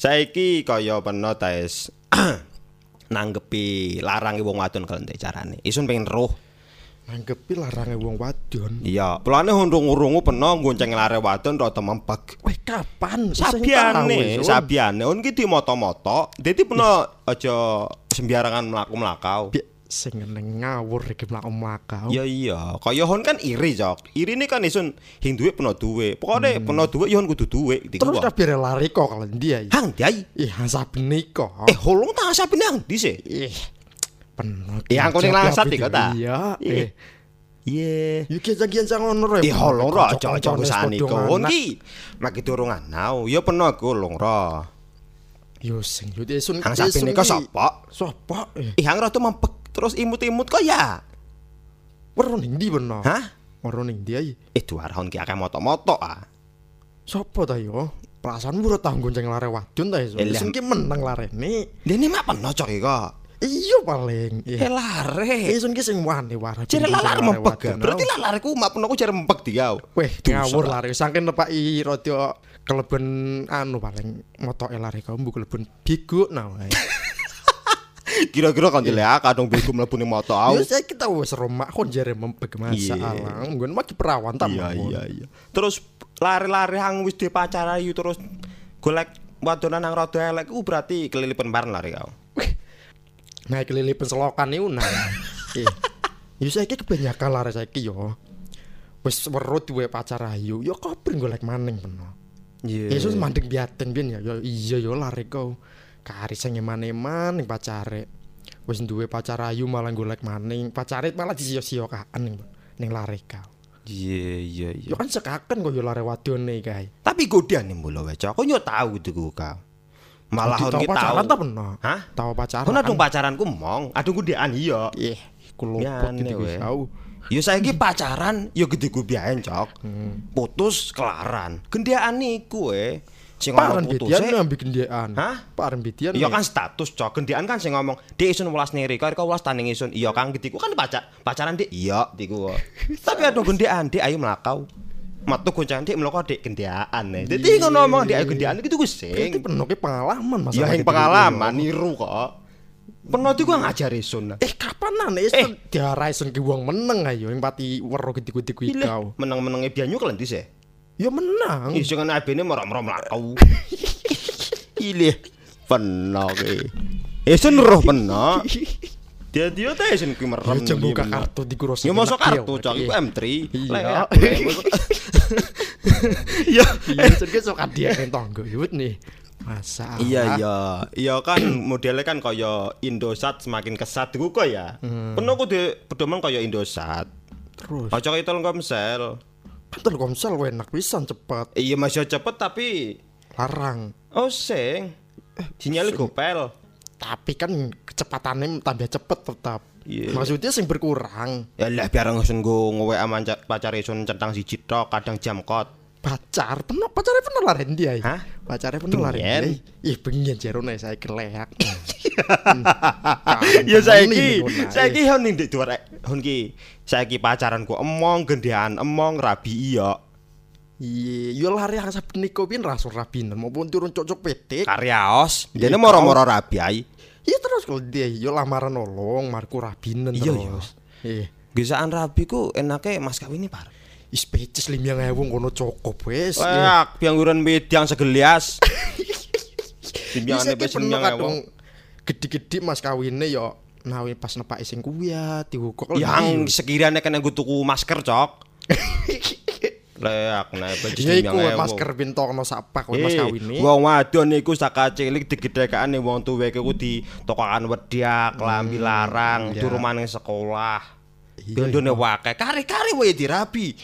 Saiki kaya peno tes nanggepi larange wong wadon kalendek carane. Isun pengen roh. Nanggepi larange wong wadon. Iya, pelane urung-urungu peno gonceng lare wadon rada mempeg. Weh kapan? Sabiane, sabiane on ki dimoto-moto. Dadi peno aja sembarangan mlaku-mlakau. Sing neng ngawur iki mlaku-mlakau. Iya iya, kaya hon kan iri, Cok. Irine kan isun hing duwe peno duwe. Pokoke peno duwe ya hon kudu duwe iki Terus wae. kabeh lari kok kalendi ae. Hang diai. Ih, saben kok. Eh, holong tak saben nang ndi sih? Ih. Penuh. Eh, angkone langsat iki ta? Iya. Eh. Eh. Iya. Iki janjian sang ngono ro. Eh holong ro aja aja padha kon anak. ki. Maki durung anau, ya peno aku holong ro. Yo sing yo esun. Hang saben nika sapa? Sapa? Eh, Ih, hang rada mempek terus imut-imut kok ya. weru ning ndi beno? Hah? Weru ning ndi ae? Eh, dua tahun ki akeh moto-moto ah. Sapa ta yo? Perasaanmu ora tau gonceng lare wadon ta iso. Eh. Isun ki meneng larene. Dene mak peno cok iki kok. Iya paling. Eh Iya. lare. Isun ki sing wani wara. Jere lalar lare mempek. wadon, Berarti lalareku mak peno ku jere mempek dia. Weh, Dosa. ngawur lari. Saking nepaki rada keleben anu paling motoke lari kau mbok keleben bego nah wae. Kira-kira kan dilek kadung bego mlebu ning moto au. Ya saya kita wis romak kon jare mempek masalah. Nggon maki perawan ta. Iya iya iya. Terus lari-lari hang wis ayu terus golek wadonan nang rada elek ku berarti kelilipan bareng lari kau. Nah, kelilipan selokan niku nah. Eh. Ya saiki kebanyakan lari saiki yo. Wis weruh duwe pacar ayu, yo koper golek maning peno. Iya. Yesus mandeng biaten biyen ya. Yo iya yo lari kau. Kari sing eman-eman ning pacare. Wis duwe pacar ayu malah golek maning. Pacare malah disio-siokan ning ning lari kau. Iya iya iya. Yo kan sekaken kok yo lari wadone kae. Tapi godan nih mulu wae. Kau yo tahu itu kau. Malah tahu ki pacaran ta peno? Hah? Tahu pacaran. Kau adung pacaranku mong, adung godean iya. Ih, ku luput gitu wis tau. Yo saiki pacaran yo gede ku biyen cok. Putus kelaran. Gendean niku we. Sing ngomong putus ngambil gendean. Hah? Paran bedian. Iya kan status cok gendean kan sing ngomong Dek isun welas neri kau kau welas tanding isun? Iya kang gediku kan pacar pacaran dek Iya diku Tapi adung gendean dek ayo melakau. Matu goncang dek melakau dek gendean nih Jadi ngono ngomong dek ayo gendean itu gue Berarti sing penuh ke pengalaman mas. Ya yang pengalaman niru kok. Pernah itu gue ngajar isun. Eh kapan nih? Eh diarai sen ke wong meneng ayo yang pati wero gede-gede kuwi kau. Menang-menangnya bianyu kalian sih Ya menang. Ih jangan abene merem-merem melakau Ilih Pernah ke Isun roh pernah Dia dia teh isun ki merem Ya buka kartu di kurus. Ya masuk kartu cok iku M3. Iya. Ya. Iya, sen ke sok dia kan tonggo yut nih. Masa. Iya iya. Iya kan modelnya kan kaya Indosat semakin kesat iku kok ya. Penuh kudu pedoman kaya Indosat. Terus. Aja kaya Telkomsel. Kan Telkomsel enak pisan cepet. Iya masih cepet tapi Larang. oh sing sinyalnya gopel. Tapi kan kecepatannya tambah cepet tetap. Iya. Maksudnya sing berkurang. Ya lah biar ngesen go ngewe aman pacar isun centang siji tok kadang jam kot. Pacar pernah pacarnya pernah laren dia ya Hah? pacarnya laren Bengen? dia ih pengen jarone saya keleak Ya saiki, saiki hon ning ndek duar hon ki. Saiki pacaranku emong gendean emong rabi iya. iya yo lari yang saben niko pian rasul rabinen maupun turun cocok petik Karyaos, Iya, dene moro-moro rabi ai. iya terus kalau dia yo lamaran nolong marku rabinen Iya, terus iya Gisaan rabi ku enake mas kawin par. Is peces limang ewu kono cokop wes Wah, piangguran bediang segelias. Ki penuh nyang kadung gede-gede mas kawinnya yo nawi pas nepak sing kuwi ya diwukok Yang sekiranya kan aku tuku masker cok. Leak nah baju ya iku masker pinto kono sapak kowe mas kawine Wong wadon iku saka cilik digedhekane wong tuwek iku di tokokan wedyak, lambi larang, ya. turu maning sekolah. Iya, Gendone wae kare-kare wae dirabi.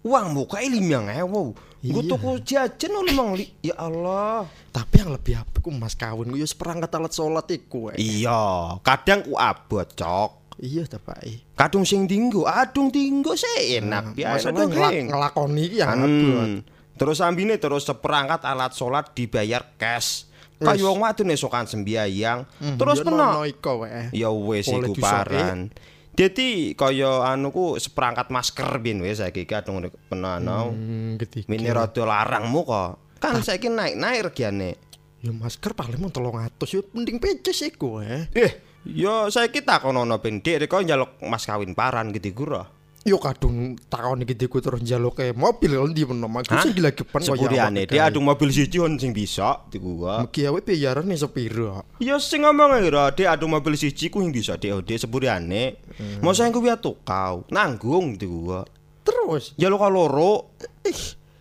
Uang muka limang ewu. Gue Iya. tuku jajan lu limang li. Ya Allah. Tapi yang lebih apik ku mas kawin ku yo seperangkat alat salat iku we. Iya, kadang ku abot cok. Iya ta Pak. eh. Kadung sing tinggo, adung tinggo sih enak biasa Masalah ngelak, ngelakoni yang abot. Hmm. Terus ambine terus seperangkat alat sholat dibayar cash. Kayak wong wadon esokan sembiayang. Terus Yo peno. iko we. Ya wis iku paran. Dadi kaya anu ku seperangkat masker bin wis saiki kadung peno anu. Hmm. Mini rada larangmu kok. Kan saiki naik-naik regane. Ya masker paling mau 300 ya mending peces iku eh. Eh, yo saiki takonono ben Dik rek njaluk mas kawin paran gitu gura. Yo kadung takon iki diku terus njaluk ke mobil ndi meno aku Hah? sing dilagepan kaya Sepuriane awake dia dhewe. adu mobil siji on sing bisa diku gua. Mugi awe bayarane sepiro? Ya sing ngomong ira dia adu mobil siji ku sing bisa DOD sepuriane. Masa yang kuwi tukau nanggung diku gua. Terus Njaluk karo loro. ih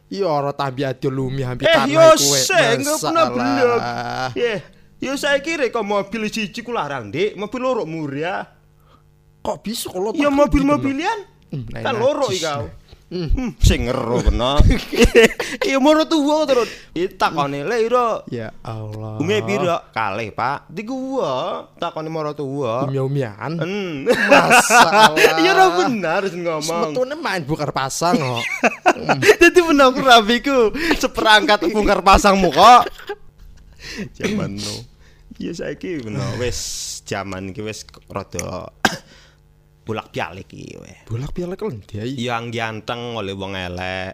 ya ora tambi adi lumi hampir Eh tanah yo iku, eh. sing Masalah. bener-bener. Eh, yo saiki rek mobil siji ku larang, Dik. Mobil loro murah. Kok bisa kalau Ya mobil-mobilian. Hmm, Kan nah, loro kau. nah. Hmm, sing ngero kena. Iya moro tuwa terus. Iki takone le ira. Ya Allah. Umi pira? Kalih, Pak. Di gua takone moro tuwa. Umia-umian. Hmm. Masalah. Iya ora benar sing ngomong. Sebetulnya main bukar pasang kok. Dadi benar aku rabiku seperangkat bongkar pasangmu kok. Zaman no. Iya saiki bener wis zaman iki wis rada bolak balik iki weh. Bolak balik kan dia. Yang ganteng oleh wong elek.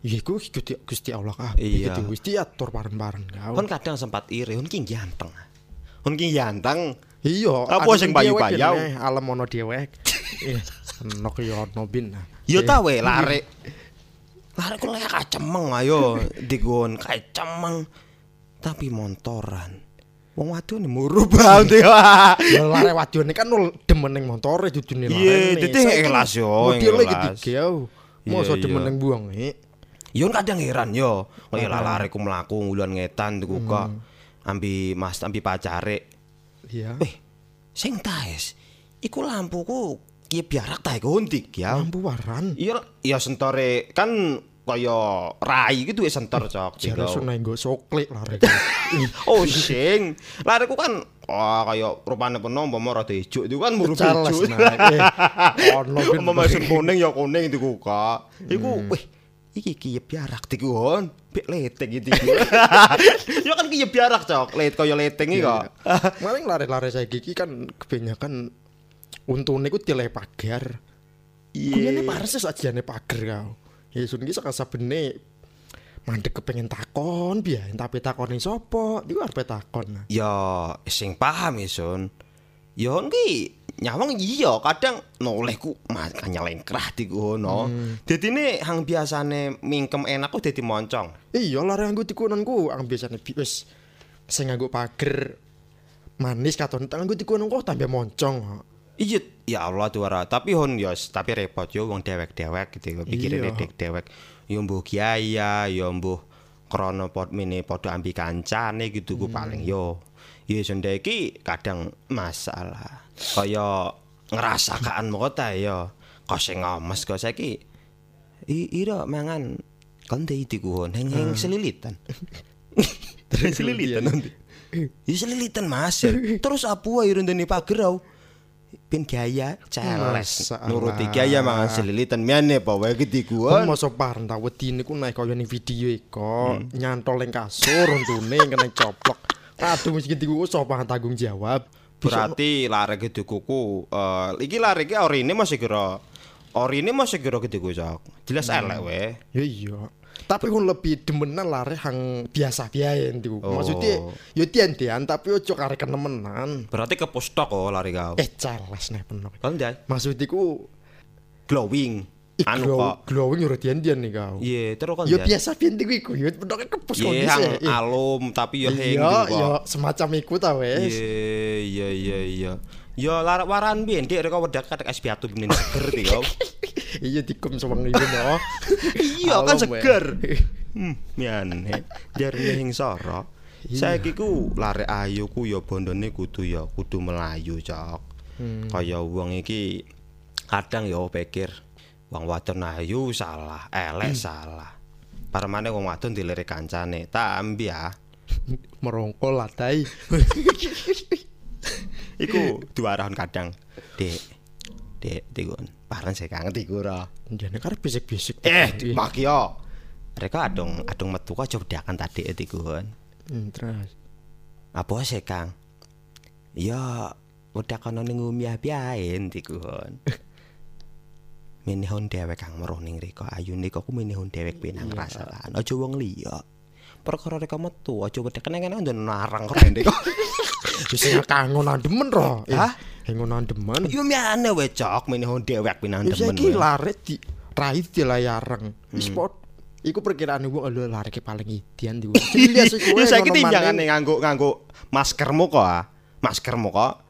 Ya iku Gusti Gusti Allah kah. Iya. Gitu wis diatur bareng-bareng kau. Kon kadang sempat iri, kon ki ganteng. Kon ki ganteng. Iya. Apa anu sing kene, Alam ono dewek. Eh, Nok yo ono bin. nah. Yo Eh, ta we kok lek kacemeng ayo digon kacemeng. Tapi montoran. Wong wadon murup banget ya. Ya lare wadone kan demen ning motore dudune lare. Iya, dadi ikhlas yo, Modele iki yo. Iya, Mosok demen iya. ning buang iki. Yo kadang heran yo. Kaya lare ku mlaku nguluan ngetan tuku kok. Ambi mas ambi pacare. Iya. Eh, sing taes. Iku lampuku ki biarak ta iku ya. Lampu waran. Iya, iya sentore kan kaya rai gitu ya sentor cok. Jare sunai nggo soklik lare. Oh sing. Lariku kan oh kaya rupane peno umpama rada ijo itu kan Cales ijo. Eh, ono. Umpama sun kuning ya kuning diku kok. Iku wih iki ki biarak diku on. Bek leteng iki. Ya kan ki biarak cok. Let kaya leteng iki kok. Maling lare-lare saiki iki kan kebanyakan untune ku tile pagar. Kunyane parses ajane pagar kau. Ya sun iki saka sabene mandek kepengen takon biyen tapi takoni sapa iku arep takon. Ya sing paham isun. Ya ki nyawang iya kadang nolehku makanya lengkrah diku no. Dadi ne hang biasane mingkem enak kok dadi moncong. iya lare anggo tikunanku ang biasane bi- wis sing nganggo pager manis katon anggo tikunan kok tambah moncong kok. Iya, ya Allah tuara. Tapi hon ya, tapi repot yo wong dewek-dewek gitu. Pikirane Iya. dek dewek. Yo mbuh kiaya, yo mbuh krana pot mene padha ambi kancane gitu ku paling yo. Ya sende iki kadang masalah. Kaya ngerasakan kok ta yo. Kok sing ngomes kok saiki. Ira mangan konde iku hon heng-heng selilitan. Terus selilitan nanti. Ya selilitan Mas. Terus apa wae rendene pager pin gaya celes nuruti gaya mangan selilitan. Miane apa wae Kon gedikuan mosok pareng ta wedi niku naik kaya ning video iko nyantol ning kasur untune kena coplok. Aduh mesti gitu sapa yang tanggung jawab. Berarti lare gedikuku eh iki lare iki orine masih kira orine masih kira gediku cok. Jelas elek wae Ya iya. Tapi kon lebih demenan lare hang biasa biaya niku. Oh. Maksudnya yo tian-tian tapi ojo karek kenemenan. berarti ke postok oh lari kau Eh celes nih penuh. kalau ndak Maksudku glowing ih, anu glow, kok glowing yo tian-tian nih kau. iya terus kan Yo biasa biyen niku iku yo pendoke kepus iya kondisi. hang Eh, alum tapi yo heng Iya, gitu yo kok semacam iku ta wes. iya iya iya iya yo larak waran biyen dek rek wedak kadek es piatu bener seger kau Iya dikum sewang iki no. Iya kan seger. Hmm, miane. Jarine hing soro. Iya. Saiki ku lare ayu ku ya bondone kudu ya kudu melayu, Cok. Hmm. Kaya wong iki kadang ya pikir wong wadon ayu salah, elek Hmm. salah. Parmane wong wadon dilirik kancane, tambi ya. Merongkol lah tai. Iku duarahan kadang. Dek. Dek, dikun. Parang saya kangen iku ra. Jane karep bisik-bisik. Eh, makyo. Mereka adung adung metu kok coba diakan tadi dikun. Hmm, terus. Apa sih Kang? Ya udah kono ning umyah biae dikon. Minihun dhewek Kang meruh ning riko ayune kok minihun dhewek pinang rasakan. Aja wong liya. perkara rek metu aja wedhe kene-kene ndono narang keren dek. Wis kangen demen ro. Eh, Hah? Ngono demen. Yo miane we cok meneh dewek pinan Wis demen. iki we. lare di rai di layareng. Wis Hmm. pot Iku perkiraan wong lho lare ki paling idian di wong. Jelas iku. Ya eh, saiki tinjangane nganggo nganggo maskermu kok ah. Maskermu kok